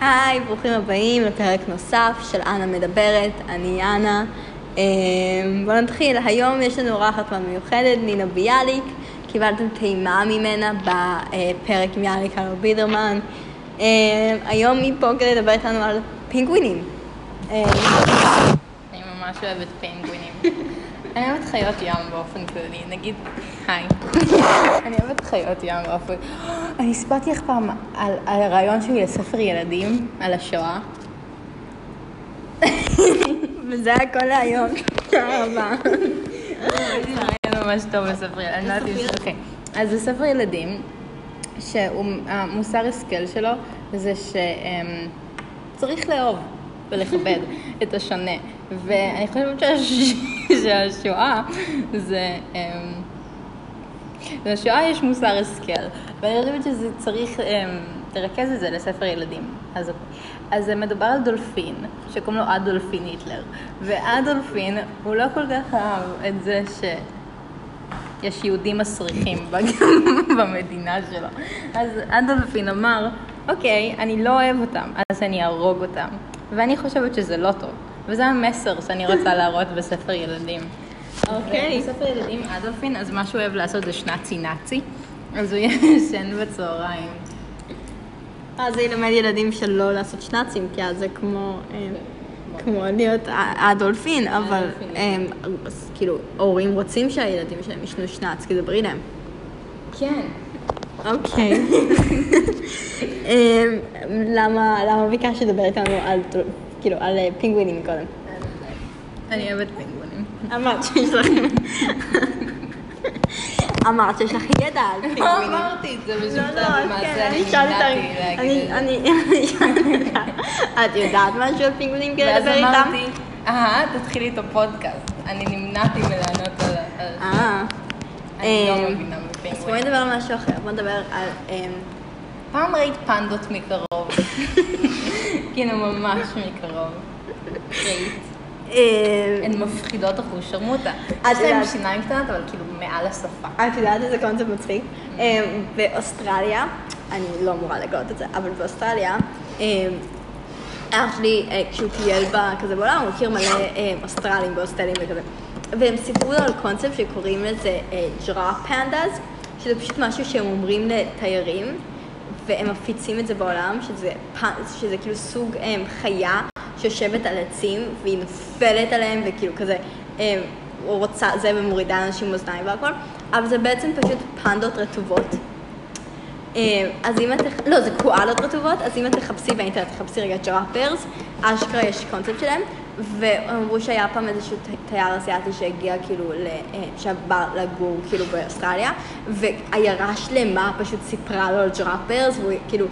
היי, ברוכים הבאים לפרק נוסף של אנה מדברת, אני אנה. אה, בואו נתחיל, היום יש לנו אורחת מיוחדת, נינה ביאליק. קיבלתם טעימה ממנה בפרק עם יאליק על בידרמן. אה, היום היא פה כדי לדבר איתנו על פינגווינים. אני ממש אוהבת פינגווינים. אני אוהבת חיות ים באופן כללי, נגיד, היי. אני אוהבת חיות ים באופן... אני הסברתי לך פעם על הרעיון שלי לספר ילדים, על השואה. וזה. תודה רבה. היה ממש טוב בספר ילדים. אני לא אוקיי. אז זה ספר ילדים, שהמוסר השכל שלו זה שצריך לאהוב ולכבד את השונה. ואני חושבת שהש- שהשואה זה... אמ, לשואה יש מוסר השכל, ואני חושבת שזה צריך אמ, לרכז את זה לספר ילדים. אז, אז זה מדובר על דולפין, שקוראים לו אדולפין היטלר, ואדולפין, הוא לא כל כך אהב את זה שיש יהודים מסריחים במדינה שלו. אז אדולפין אמר, אוקיי, אני לא אוהב אותם, אז אני אהרוג אותם. ואני חושבת שזה לא טוב. וזה המסר שאני רוצה להראות בספר ילדים. אוקיי. בספר ילדים אדולפין, אז מה שהוא אוהב לעשות זה שנאצי נאצי. אז הוא ישן בצהריים. אז זה ילמד ילדים שלא לעשות שנאצים, כי אז זה כמו, אה, כמו להיות הדולפין, אבל הדולפין. אה, כאילו, הורים רוצים שהילדים שלהם ישנו שנאץ, כי זה בריא להם. כן. אוקיי. אה, למה ביקשת לדבר איתנו על, כאילו, על אה, פינגווינים קודם? אני אוהבת פינגווינים. אמרת שיש לך... אמרת שיש לך ידע על לא פינגווינים. אמרתי את זה לא, לא, אז למעשה, כן, אני נמנעתי להגיד את זה. שאלתי אותה, את יודעת משהו על פינגווינים כדי ואז לדבר איתם? אמרתי, אה, תתחילי את הפודקאסט. אני נמנעתי מלענות על אה. אני לא אמ, מבינה אז בואי. נדבר על משהו אחר, בואי נדבר על... אמ, פעם ראית פנדות מקרוב. כאילו, ממש מקרוב. אמ, הן מפחידות אחוז שרמוטה. יש להן שיניים קטנות, אבל כאילו מעל השפה. את יודעת איזה קונספט מצחיק? אמ, באוסטרליה, אני לא אמורה לגלות את זה, אבל באוסטרליה, אמ, אח שלי, אה, כשהוא טייל בה כזה בעולם, הוא מכיר מלא אה, אוסטרלים בהוסטלים וכזה. והם סיפרו לו על קונספט שקוראים לזה drop pandas, שזה פשוט משהו שהם אומרים לתיירים, והם מפיצים את זה בעולם, שזה, שזה כאילו סוג הם, חיה שיושבת על עצים, והיא נופלת עליהם, וכאילו כזה, הם, הוא רוצה זה ומורידה אנשים מאזניים והכל, אבל זה בעצם פשוט פנדות רטובות. אה, אז אם את, לא, זה קואלות רטובות, אז אם את תחפשי באינטרנט, תחפשי רגע drop bears, אשכרה יש קונספט שלהם, ואמרו שהיה פעם איזשהו תייר אסיאתי שהגיע כאילו, אה, שבא לגור כאילו באוסטרליה, ועיירה שלמה פשוט סיפרה לו על drop bears, והוא כאילו,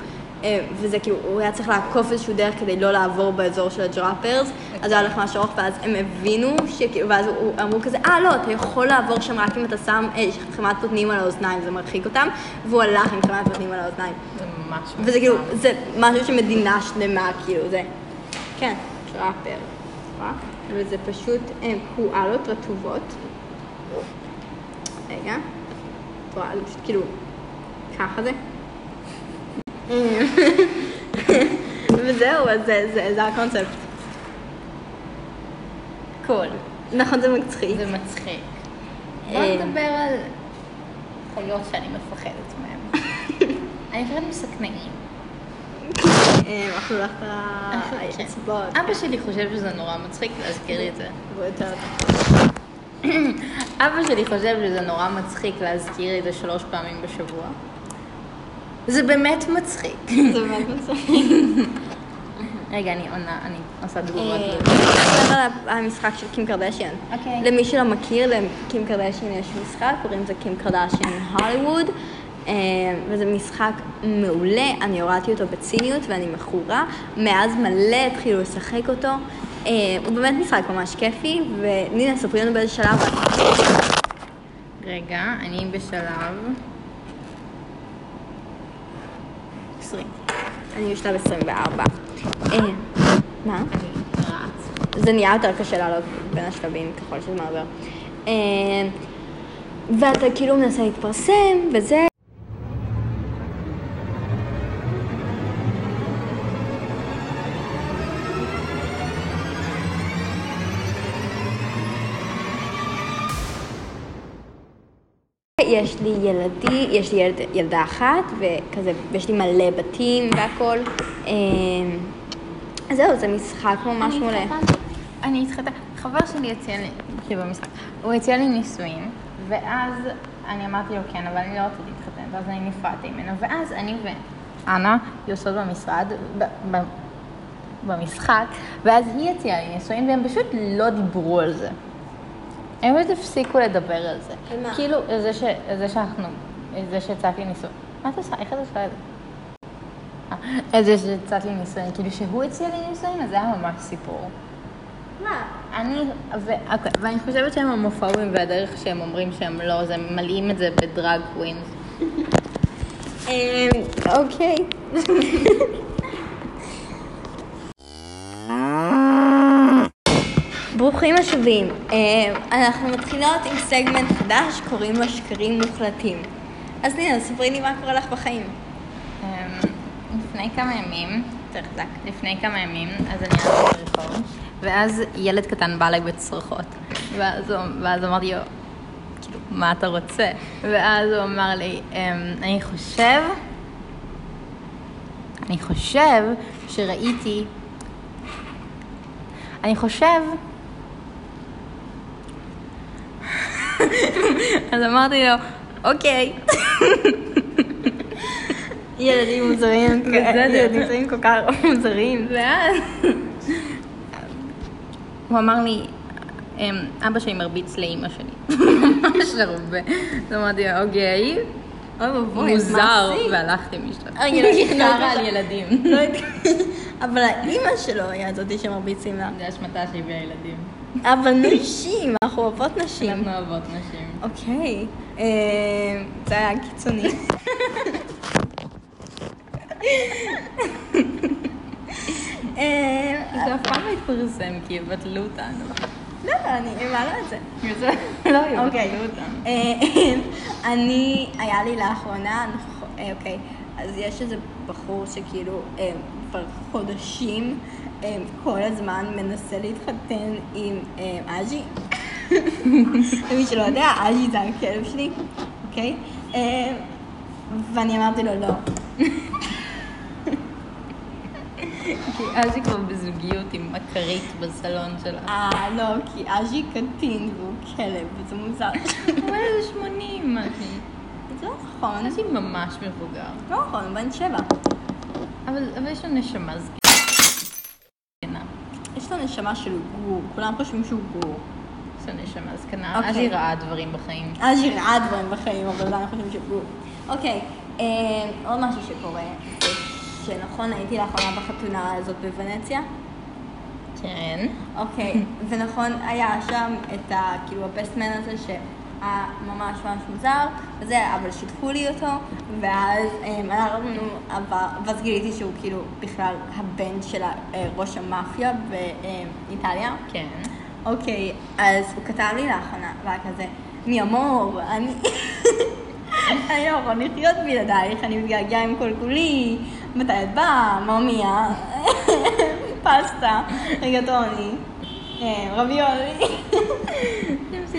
אה, וזה כאילו, הוא היה צריך לעקוף איזשהו דרך כדי לא לעבור באזור של ה drop bears, אז היה הולך ממש ארוך, ואז הם הבינו שכאילו, ואז הוא- אמרו כזה, אה לא, אתה יכול לעבור שם רק אם אתה שם אה, חמאת בוטנים על האוזניים, זה מרחיק אותם, והוא הלך עם חמאת בוטנים על האוזניים. זה ממש... וזה כאילו, זה משהו שמדינה שלמה, כאילו, זה, כן, drop bear, וזה פשוט הם, קואלות רטובות. רגע, את רואה, זה פשוט כאילו, ככה זה. וזהו, אז זה, זה, זה הקונספט. cool. נכון, זה מצחיק. זה מצחיק. בוא אה. נדבר על חיות שאני מפחדת מהן. אני מפחדת מסכנאים. לך את האצבעות. אבא שלי חושב שזה נורא מצחיק להזכיר לי את זה. אבא שלי חושב שזה נורא מצחיק להזכיר לי את זה שלוש פעמים בשבוע. זה באמת מצחיק. זה באמת מצחיק. רגע, אני עונה, אני עושה תגובות. אה, נדבר על המשחק של קים קרדשיאן. אוקיי. למי שלא מכיר, לקים קרדשיאן יש משחק, קוראים לזה קים קרדשיאן הוליווד, וזה משחק מעולה, אני הורדתי אותו בציניות ואני מכורה, מאז מלא התחילו לשחק אותו. אה, הוא באמת משחק ממש כיפי, ונינה, ספרי לנו באיזה שלב. את. רגע, אני בשלב... 20. אני בשלב 24. אה, מה? זה נהיה יותר קשה לעלות בין השלבים ככל שזה מעבר. אה, ואתה כאילו מנסה להתפרסם, וזה... יש לי ילדי, יש לי ילד, ילדה אחת, וכזה, ויש לי מלא בתים והכל. אז זהו, זה משחק ממש מעולה. התחתנתי. אני התחתנתי, חבר שלי הציע לי, כאילו במשחק, הוא הציע לי נישואין, ואז אני אמרתי לו כן, אבל אני לא רציתי להתחתן, ואז אני נפרדתי ממנו, ואז אני ואנה יושבות במשרד, ב- ב- במשחק, ואז היא הציעה לי נישואין, והם פשוט לא דיברו על זה. הם פשוט הפסיקו לדבר על זה. על מה? כאילו, זה, ש, זה שאנחנו, זה שהצעתי נישואין. מה את עושה? איך את עושה את זה? על זה שהצעתי לי נישואין, כאילו שהוא הציע לי נישואין, אז זה היה ממש סיפור. מה? אני, ו, אוקיי, ואני חושבת שהם הומופובים והדרך שהם אומרים שהם לא, אז הם מלאים את זה בדרג קווינס. אה, אוקיי. ברוכים השבים. אה, אנחנו מתחילות עם סגמנט חדש, קוראים לו שקרים מוחלטים. אז נינה, ספרי לי מה קורה לך בחיים. אמ, לפני כמה ימים, יותר חזק, לפני כמה ימים, אז אני הלכתי ברחוב, ואז ילד קטן בא אליי בצרחות, ואז, ואז אמרתי לו, כאילו, מה אתה רוצה? ואז הוא אמר לי, "אמ, אני חושב, אני חושב שראיתי, אני חושב, אז אמרתי לו, אוקיי. ילדים מוזרים, בסדר. ילדים כל כך מוזרים. ואז הוא אמר לי, "אמ, אבא שלי מרביץ לאימא שלי, ממש הרבה. אז אמרתי לו, אוקיי, מוזר? והלכתי. רגע, לא היא התקשרת. חרה על ילדים. לא. אבל האימא שלו היא הזאתי שמרביצים לה. זה אשמתה שהביאה ילדים. אבל נשים, אנחנו אוהבות נשים. אנחנו אוהבות נשים. אוקיי, אה, זה היה קיצוני. אה, זה אף פעם לא התפרסם כי יבטלו אותנו. לא, אני מעלה את זה. לא אוקיי. יבטלו אותנו. אה, אני, היה לי לאחרונה, אוקיי, אז יש איזה בחור שכאילו כבר חודשים כל הזמן מנסה להתחתן עם אה, אג'י. למי שלא יודע, אג'י זה הכלב שלי, אוקיי? אה, ואני אמרתי לו לא. כי היא כבר בזוגיות עם מכרית בסלון שלה. אה, לא, כי אג'י קטין והוא כלב, וזה מוזר. אבל זה 80, מה היא? זה לא נכון. היא ממש מבוגר. לא נכון, הוא בן שבע. אבל יש לו נשמה זקנה. יש לו נשמה של גור, כולם חושבים שהוא גור. לו נשמה זקנה. אוקיי. אז היא ראה דברים בחיים. אז היא ראה דברים בחיים, אבל עדיין חושבים שהוא גור. אוקיי, אה, עוד משהו שקורה, זה שנכון, הייתי לאחרונה בחתונה הזאת בוונציה. כן. אוקיי, ונכון, היה שם את ה... כאילו הבסטמן הזה שהיה ממש ממש מוזר, וזה, אבל שיתפו לי אותו, ואז אה, אנחנו ואז גיליתי שהוא כאילו בכלל הבן של אה, ראש המאפיה באיטליה. כן. אוקיי, אז הוא כתב לי לאחרונה, והיה כזה, מי אמור, אני... אני לא יכול לחיות בלעדייך, אני מתגעגע עם כל כולי, מתי את באה, ממיה, פסטה, ריגטוני, אה, רביולי.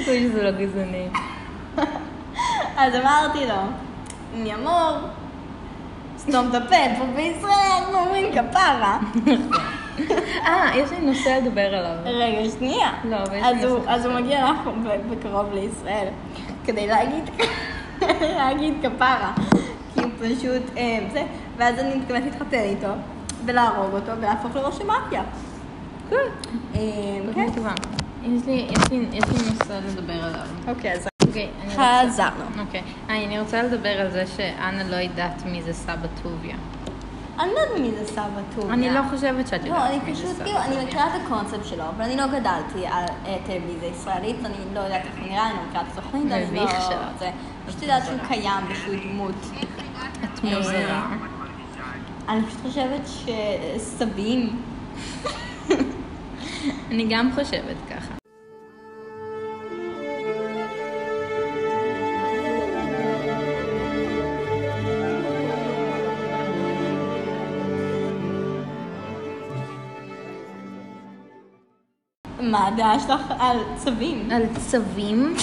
סיכוי שזה לא גזעני. אז אמרתי לו, מי אמור, סתום את הפה, פה בישראל אנחנו אומרים כפרה. אה, יש לי נושא לדבר עליו. רגע, שנייה. לא, אבל יש לי נושא אז הוא מגיע לך בקרוב לישראל, כדי להגיד, להגיד כפרה. כי הוא פשוט, אה, זה, ואז אני מתכוונת להתחתן איתו, ולהרוג אותו, ולהפוך לראש המאפיה. אה, כן. יש לי יש לי- יש לי נושא לדבר עליו. אוקיי, אז אוקיי, אני רוצה... חזרנו. אוקיי. אה, אני רוצה לדבר על זה שאנה לא יודעת מי זה סבא טוביה. אני לא יודעת מי זה סבא טוביה. אני לא חושבת שאת לא, יודעת אני מי זה פשוט, סבא כאילו, אני. מכירה את הקונספט שלו, אבל אני לא גדלתי על אה, טלוויזיה ישראלית, אני לא יודעת איך הוא נראה, אני לא מכירה את התוכנית, אני מביך לא... שלה. זה, פשוט יודעת שהוא קיים ושהוא דמות. את מוזרה. אני פשוט חושבת שסבים, אני גם חושבת ככה. מה הדעה שלך על צבים? על צווים?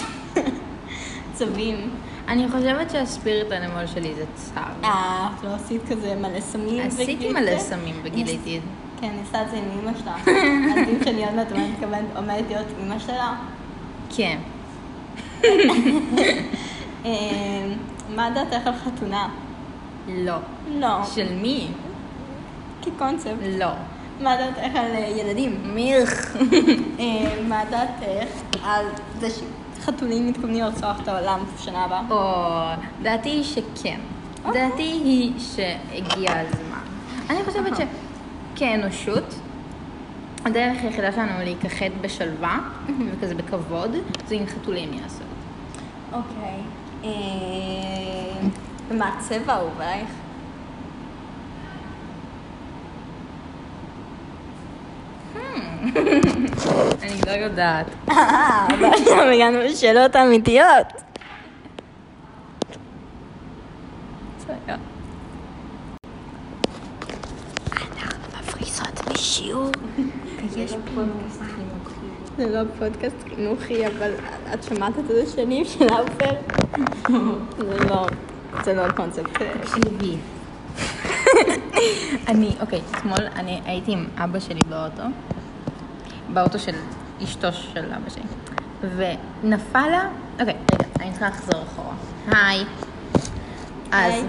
צבים. אני חושבת שהספיריט אנימול שלי זה צר. אה, את לא עשית כזה מלא סמים עשיתי וגילית מלא? סמים וגיליתי את זה. כן, אני עושה את זה עם אמא שלה. מדהים שאני עוד מעט מתכוונת, עומדת להיות אמא שלה. כן. אה, מה דעתך על חתונה? לא. לא. של מי? כקונספט. לא. מה דעתך על אה, ילדים? מיך. אה, מה דעתך על זה שחתולים מתכוונים לרצוח את העולם בשנה הבאה? או, דעתי היא שכן. דעתי היא שהגיע הזמן. אני חושבת שכאנושות, הדרך היחידה שלנו להיכחד בשלווה וכזה בכבוד, זה אם חתולים יעשו את זה. אוקיי. אה, ומה הצבע האהוב עלייך? אני לא יודעת. אה, ועכשיו הגענו לשאלות אמיתיות. זה לא פודקאסט חינוכי, אבל את שמעת את זה שנים של האופר? זה לא, זה לא הקונספט. תקשיבי. אני, אוקיי, אתמול אני הייתי עם אבא שלי באוטו, באוטו של אשתו של אבא שלי, ונפל לה, אוקיי, רגע, אני צריכה לחזור אחורה. היי. אז.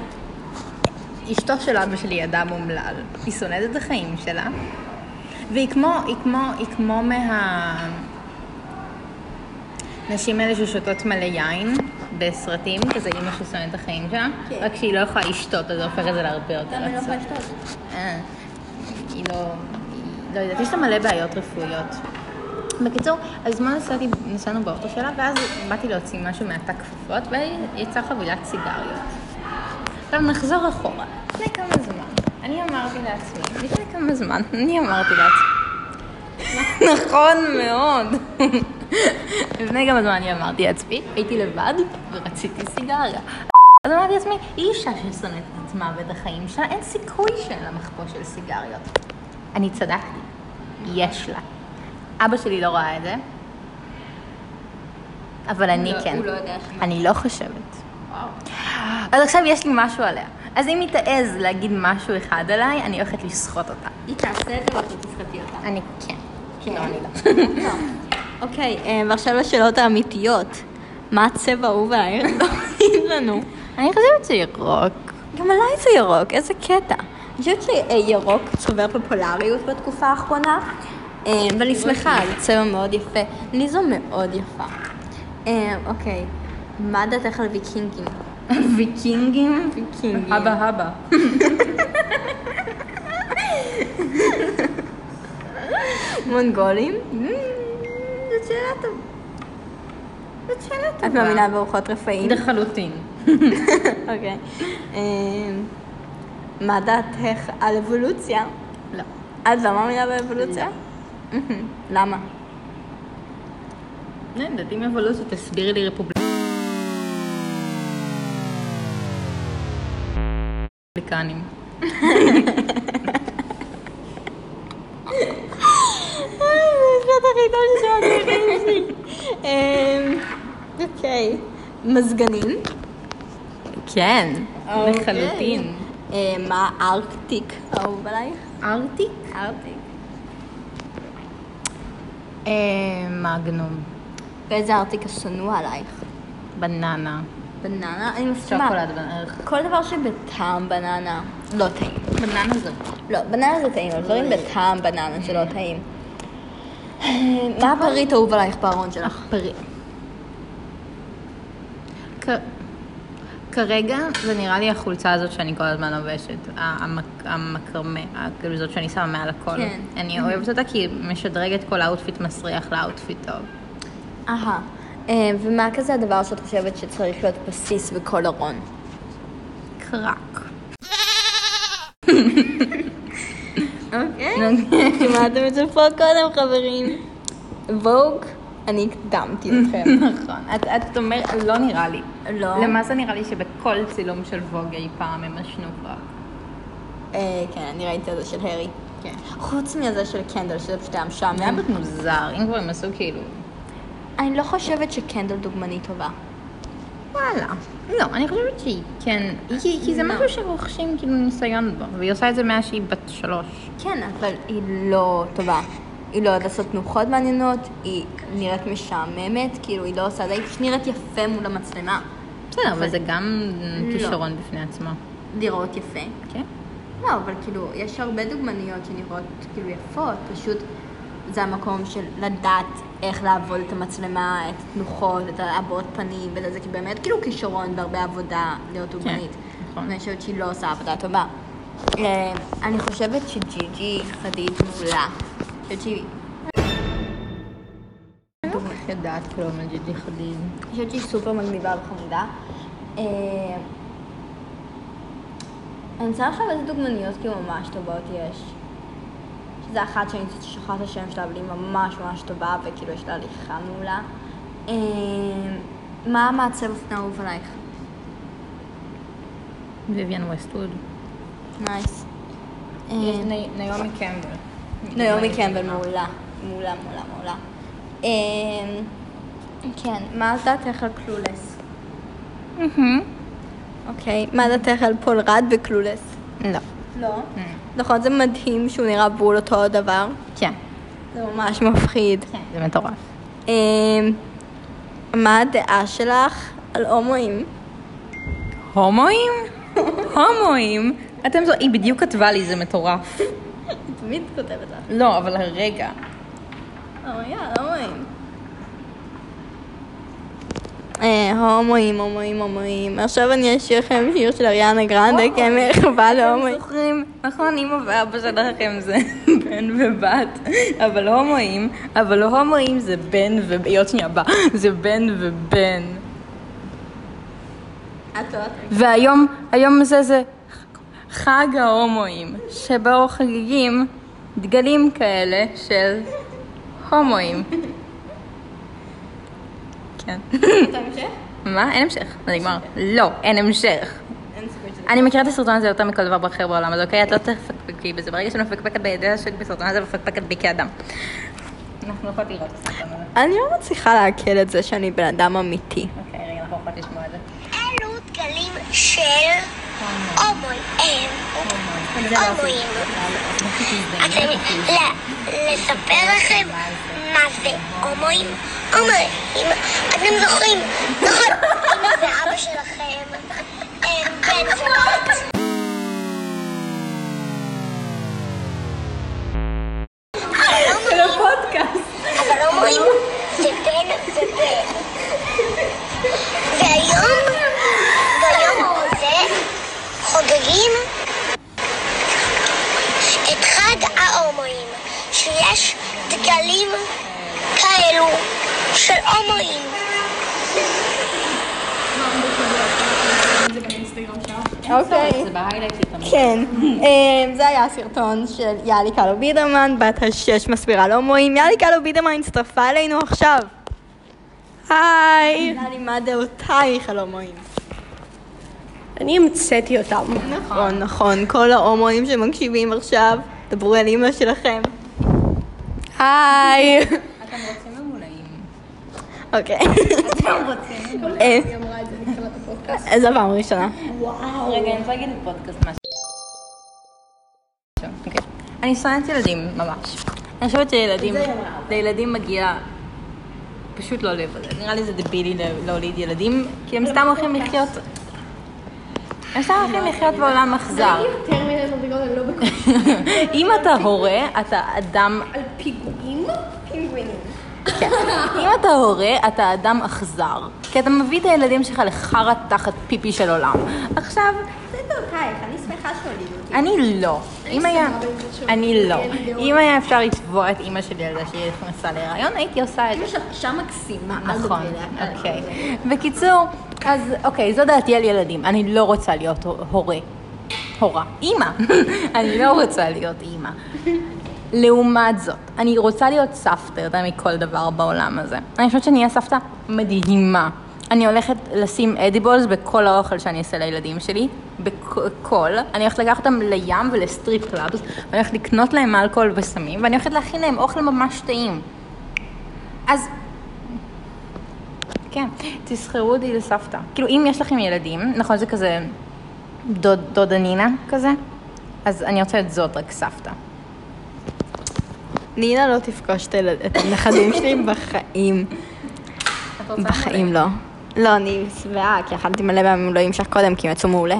אשתו של אבא שלי אדם אומלל, היא שונאת את החיים שלה, והיא כמו, היא כמו, היא כמו מה... נשים האלה ששותות מלא יין בסרטים, כזה אימא ששונאת את החיים שלה, כן. רק שהיא לא יכולה לשתות, אז זה הופך את זה להרבה יותר למה היא לא עצוב. יכולה לשתות? אה, היא לא, היא לא יודעת, יש לה מלא בעיות רפואיות. בקיצור, אז אתמול נסעתי, נסענו באוטו שלה, ואז באתי להוציא משהו מהתא כפפות, ויצאה חבילת סיגריות. עכשיו נחזור אחורה. לפני כמה זמן, אני אמרתי לעצמי, לפני כמה זמן, אני אמרתי לעצמי. נכון מאוד. לפני כמה זמן אני אמרתי לעצמי, הייתי לבד ורציתי סיגריה. אז אמרתי לעצמי, היא אישה ששונאת את עצמה ואת החיים שלה, אין סיכוי שאין לה מחפוש של סיגריות. אני צדקתי, יש לה. אבא שלי לא ראה את זה, אבל אני לא- כן. לא. אני לא חושבת. אז עכשיו יש לי משהו עליה. אז אם היא תעז להגיד משהו אחד עליי, אני הולכת לסחוט אותה. היא תעשה את זה או שאתה תסחטי אותה? אני כן. כן. לא, אני לא. אוקיי, אה, ועכשיו לשאלות האמיתיות. מה הצבע האהוב עלייך? תגיד לנו. אני חושבת שירוק. גם עליי זה ירוק, איזה קטע. אני חושבת שירוק צובר פופולריות בתקופה האחרונה, אה, ואני שמחה, זה צבע מאוד יפה. לי זו מאוד יפה. אה, אוקיי, מה דעתך על ויקינגים? ויקינגים? ויקינגים. הבה הבה. מונגולים? זאת שאלה טובה. זאת שאלה את מאמינה בארוחות רפאים? לחלוטין. אוקיי. אה, מה דעתך על אבולוציה? לא. את לא מאמינה באבולוציה? מהמם. למה? לא יודעת, אם אבולוציה תסבירי לי רפובליקנים. בחיים שלי. אמ, אוקיי. מזגנים? כן, אוקיי. לחלוטין. אה, מה ארקטיק אהוב עלייך? ארטיק? ארקטיק. אה, מגנום. ואיזה ארטיק השנוא עלייך? בננה. בננה? אני מסכימה. שוקולד בערך. כל דבר שבטעם בננה לא טעים. בננה זה. לא, בננה זה טעים, אבל דברים בטעם בננה זה לא טעים. אה, מה הפריט האהוב עלייך בארון שלך? פרי. כ- כרגע זה נראה לי החולצה הזאת שאני כל הזמן לובשת, המק- המקרמה, כאילו זאת שאני שמה מעל הכל. כן. אני אוהבת אותה כי היא משדרגת כל ה outfit מסריח ל outfit טוב. אהה. אה, ומה כזה הדבר שאת חושבת שצריך להיות בסיס בכל ארון? קרק. אוקיי. שמעתם את זה פה קודם, חברים. ווג, אני הקדמתי אתכם. נכון. את, אומרת, לא נראה לי. לא. למעשה נראה לי שבכל צילום של ווג אי פעם הם עשנו קרק. אה, כן, אני ראיתי את זה של הארי. כן. חוץ מזה של קנדל, שזה פשוט היה זה היה משעמם. מוזר, אם כבר הם עשו כאילו... אני לא חושבת שקנדל דוגמנית טובה. וואלה. לא, אני חושבת שהיא כן, כי, כי זה לא. משהו שרוכשים כאילו ניסיון בו, והיא עושה את זה מאז שהיא בת שלוש. כן, אבל היא לא טובה. היא לא יודעת לעשות תנוחות מעניינות, היא נראית משעממת, כאילו היא לא עושה זה, היא נראית יפה מול המצלמה. בסדר, אבל זה גם לא. כישרון בפני עצמו. לראות יפה. כן? לא, אבל כאילו, יש הרבה דוגמניות שנראות כאילו יפות, פשוט זה המקום של לדעת איך לעבוד את המצלמה, את התנוחות, את הבעות פנים, וזה זה באמת כאילו כישרון והרבה עבודה להיות דוגמנית. נכון. ואני חושבת שהיא לא עושה עבודה טובה. אה, אני חושבת שג'יג'י חדיד מעולה. אני חושבת שהיא... אני לא יודעת כלום על ג'יג'י חדיד. אני חושבת שהיא סופר מגניבה וחמודה. אה, אני רוצה לחשוב איזה דוגמניות כאילו ממש טובות יש. שזה אחת שאני שכחת את השם שלה, אבל היא ממש ממש טובה, וכאילו יש לה הליכה מעולה. אה, מה המעצב אופנה אהוב עלייך? ויויאן ווסטווד. nice. אה, יש ני- נעמי קמבל. נעמי קמבל מעולה. מעולה, מעולה, מעולה. אה, כן, מה דעתך על Clueless? אוקיי, מה דעתך על פול ראד ו Clueless? לא. לא. נכון, זה מדהים שהוא נראה בול אותו דבר. כן. זה ממש מפחיד. כן. זה מטורף. אמ, מה הדעה שלך על הומואים? הומואים? הומואים? אתם זו... היא בדיוק כתבה לי, זה מטורף. היא תמיד כותבת לך. לא, אבל הרגע. oh my god, הומואים. אה, הומואים, הומואים, הומואים. עכשיו אני אשאיר לכם שיר של אריאנה גרנדה כמחווה להומואים. זוכרים? נכון, אמא ואבא שלכם זה בן ובת, אבל הומואים, אבל הומואים זה בן ו... היא עוד שנייה באה, זה בן ובן. את. והיום, היום זה זה חג ההומואים, שבו חגיגים דגלים כאלה של הומואים. כן. אתה המשך? מה? אין המשך. זה נגמר. לא, אין המשך. אני מכירה את הסרטון הזה יותר מכל דבר אחר בעולם, אז אוקיי, את לא תפקפקי בזה. ברגע שאני מפקפקת בידיה שלי בסרטון הזה, מפקפקת בי כאדם. אנחנו יכולות לראות את הסרטון הזה. אני לא מצליחה לעכל את זה שאני בן אדם אמיתי. אוקיי, רגע, אנחנו יכולות לשמוע את זה. אלו דגלים של הומואים. הומואים. אתם, ל- לספר לכם מה זה הומואים? הומואים. אתם זוכרים, נכון, אמא ואבא שלכם הם בן ובת. אוקיי. זה בהיילייטים. כן, אמ, זה היה הסרטון של יאלי קלו בידרמן, בת השש מסבירה להומואים. יאלי קלו בידרמן הצטרפה אלינו עכשיו. היי. יאלי, מה דעותייך על הומואים? אני המצאתי אותם. נכון, נכון, כל ההומואים שמקשיבים עכשיו, דברו על אימא שלכם. היי. אתם רוצים ממולאים. אוקיי. אתם רוצים ממולאים. איזה פעם ראשונה. וואו. רגע, אני רוצה להגיד בפודקאסט משהו. אוקיי. אני שונאת ילדים, ממש. אני חושבת שילדים, לילדים מגיע פשוט לא להיוולד. נראה לי זה דבילי להוליד ילדים, כי הם סתם הולכים לחיות... הם סתם הולכים לחיות בעולם אכזר. לא. אם אתה הורה, אתה אדם... על פיגועים? כן. אם אתה הורה, אתה אדם אכזר. כי אתה מביא את הילדים שלך לחרא תחת פיפי של עולם. עכשיו, זה אני שמחה שהולידו אותי. אני לא. אם היה... אני לא. דעות. אם היה אפשר לתבוע את אימא שלי על זה שהיא נכנסה להיריון, הייתי עושה את זה. אימא אישה מקסימה, נכון. אוקיי. בקיצור, אז אוקיי, זו דעתי על ילדים. אני לא רוצה להיות הורה. הורה. אימא. אני לא רוצה להיות אימא. לעומת זאת, אני רוצה להיות סבתא יותר מכל דבר בעולם הזה. אני חושבת שאני אהיה סבתא מדהימה. אני הולכת לשים edibles בכל האוכל שאני אעשה לילדים שלי, בכל. אני הולכת לקחת אותם לים ול strip clubs, ואני הולכת לקנות להם אלכוהול וסמים, ואני הולכת להכין להם אוכל ממש טעים. אז כן, תזכרו אותי לסבתא. כאילו, אם יש לכם ילדים, נכון, זה כזה דוד, דודה נינה כזה, אז אני רוצה את זאת, רק סבתא. נינה לא תפגוש את הנכדים שלי בחיים. בחיים לא. לא, אני שבעה, כי אכלתי מלא פעמים לא המשך קודם, כי הם יצאו מעולה.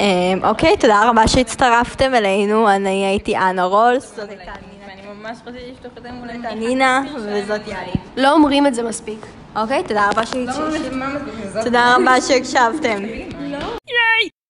אמ, אוקיי, תודה רבה שהצטרפתם אלינו, אני הייתי אנה רולס, זאת הייתה מול נינה, וזאת יאלי. לא אומרים את זה מספיק. אוקיי, תודה רבה. תודה רבה שהקשבתם.